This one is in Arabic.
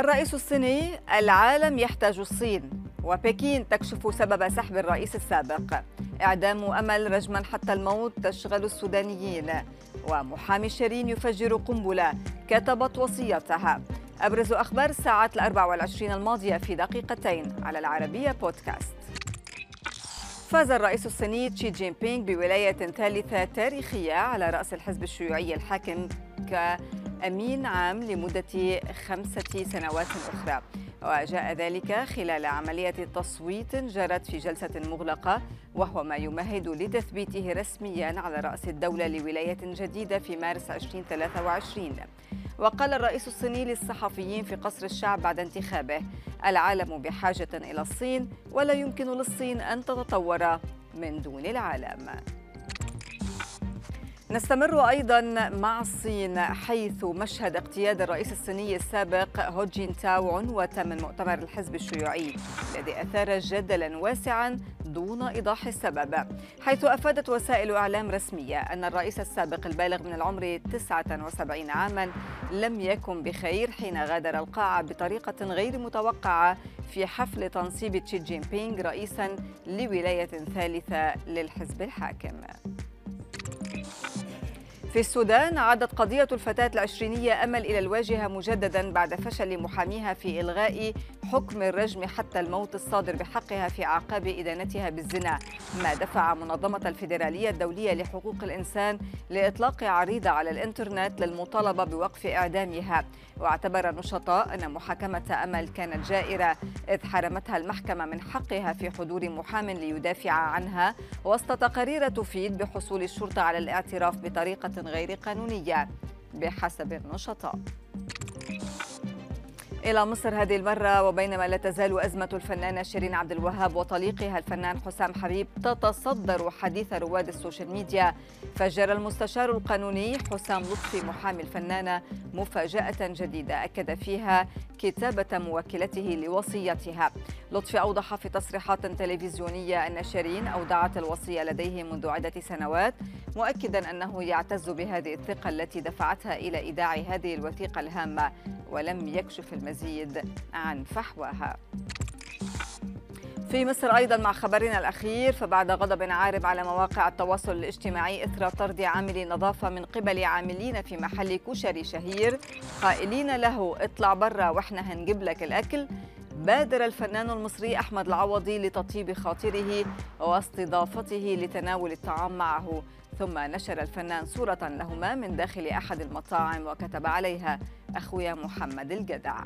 الرئيس الصيني العالم يحتاج الصين وبكين تكشف سبب سحب الرئيس السابق. إعدام أمل رجما حتى الموت تشغل السودانيين. ومحامي شيرين يفجر قنبلة كتبت وصيتها. أبرز أخبار الساعات الأربع والعشرين الماضية في دقيقتين على العربية بودكاست. فاز الرئيس الصيني تشي جين بينغ بولاية ثالثة تاريخية على رأس الحزب الشيوعي الحاكم كأمين عام لمدة خمسة سنوات أخرى. وجاء ذلك خلال عملية تصويت جرت في جلسة مغلقة وهو ما يمهد لتثبيته رسميا على رأس الدولة لولاية جديدة في مارس 2023 وقال الرئيس الصيني للصحفيين في قصر الشعب بعد انتخابه العالم بحاجة إلى الصين ولا يمكن للصين أن تتطور من دون العالم. نستمر أيضا مع الصين حيث مشهد اقتياد الرئيس الصيني السابق هو جين تاو عنوة من مؤتمر الحزب الشيوعي الذي أثار جدلا واسعا دون إيضاح السبب حيث أفادت وسائل إعلام رسمية أن الرئيس السابق البالغ من العمر 79 عاما لم يكن بخير حين غادر القاعه بطريقة غير متوقعة في حفل تنصيب تشي جين بينغ رئيسا لولاية ثالثة للحزب الحاكم. في السودان عادت قضية الفتاة العشرينية أمل إلى الواجهة مجددا بعد فشل محاميها في إلغاء حكم الرجم حتى الموت الصادر بحقها في أعقاب إدانتها بالزنا. ما دفع منظمة الفيدرالية الدولية لحقوق الإنسان لإطلاق عريضة على الإنترنت للمطالبة بوقف إعدامها. واعتبر النشطاء أن محاكمة أمل كانت جائرة إذ حرمتها المحكمة من حقها في حضور محام ليدافع عنها وسط تقارير تفيد بحصول الشرطة على الاعتراف بطريقة غير قانونية بحسب النشطاء إلى مصر هذه المرة وبينما لا تزال أزمة الفنانة شيرين عبد الوهاب وطليقها الفنان حسام حبيب تتصدر حديث رواد السوشيال ميديا. فجر المستشار القانوني حسام لطفي محامي الفنانة مفاجأة جديدة أكد فيها كتابة موكلته لوصيتها. لطفي أوضح في تصريحات تلفزيونية أن شيرين أودعت الوصية لديه منذ عدة سنوات مؤكدا أنه يعتز بهذه الثقة التي دفعتها إلى إيداع هذه الوثيقة الهامة ولم يكشف المزيد عن فحواها. في مصر أيضا مع خبرنا الأخير فبعد غضب عارب على مواقع التواصل الاجتماعي إثر طرد عاملي النظافة من قبل عاملين في محل كشري شهير. قائلين له اطلع برا وإحنا هنجيب لك الأكل. بادر الفنان المصري أحمد العوضي لتطيب خاطره واستضافته لتناول الطعام معه. ثم نشر الفنان صورة لهما من داخل أحد المطاعم وكتب عليها أخويا محمد الجدع.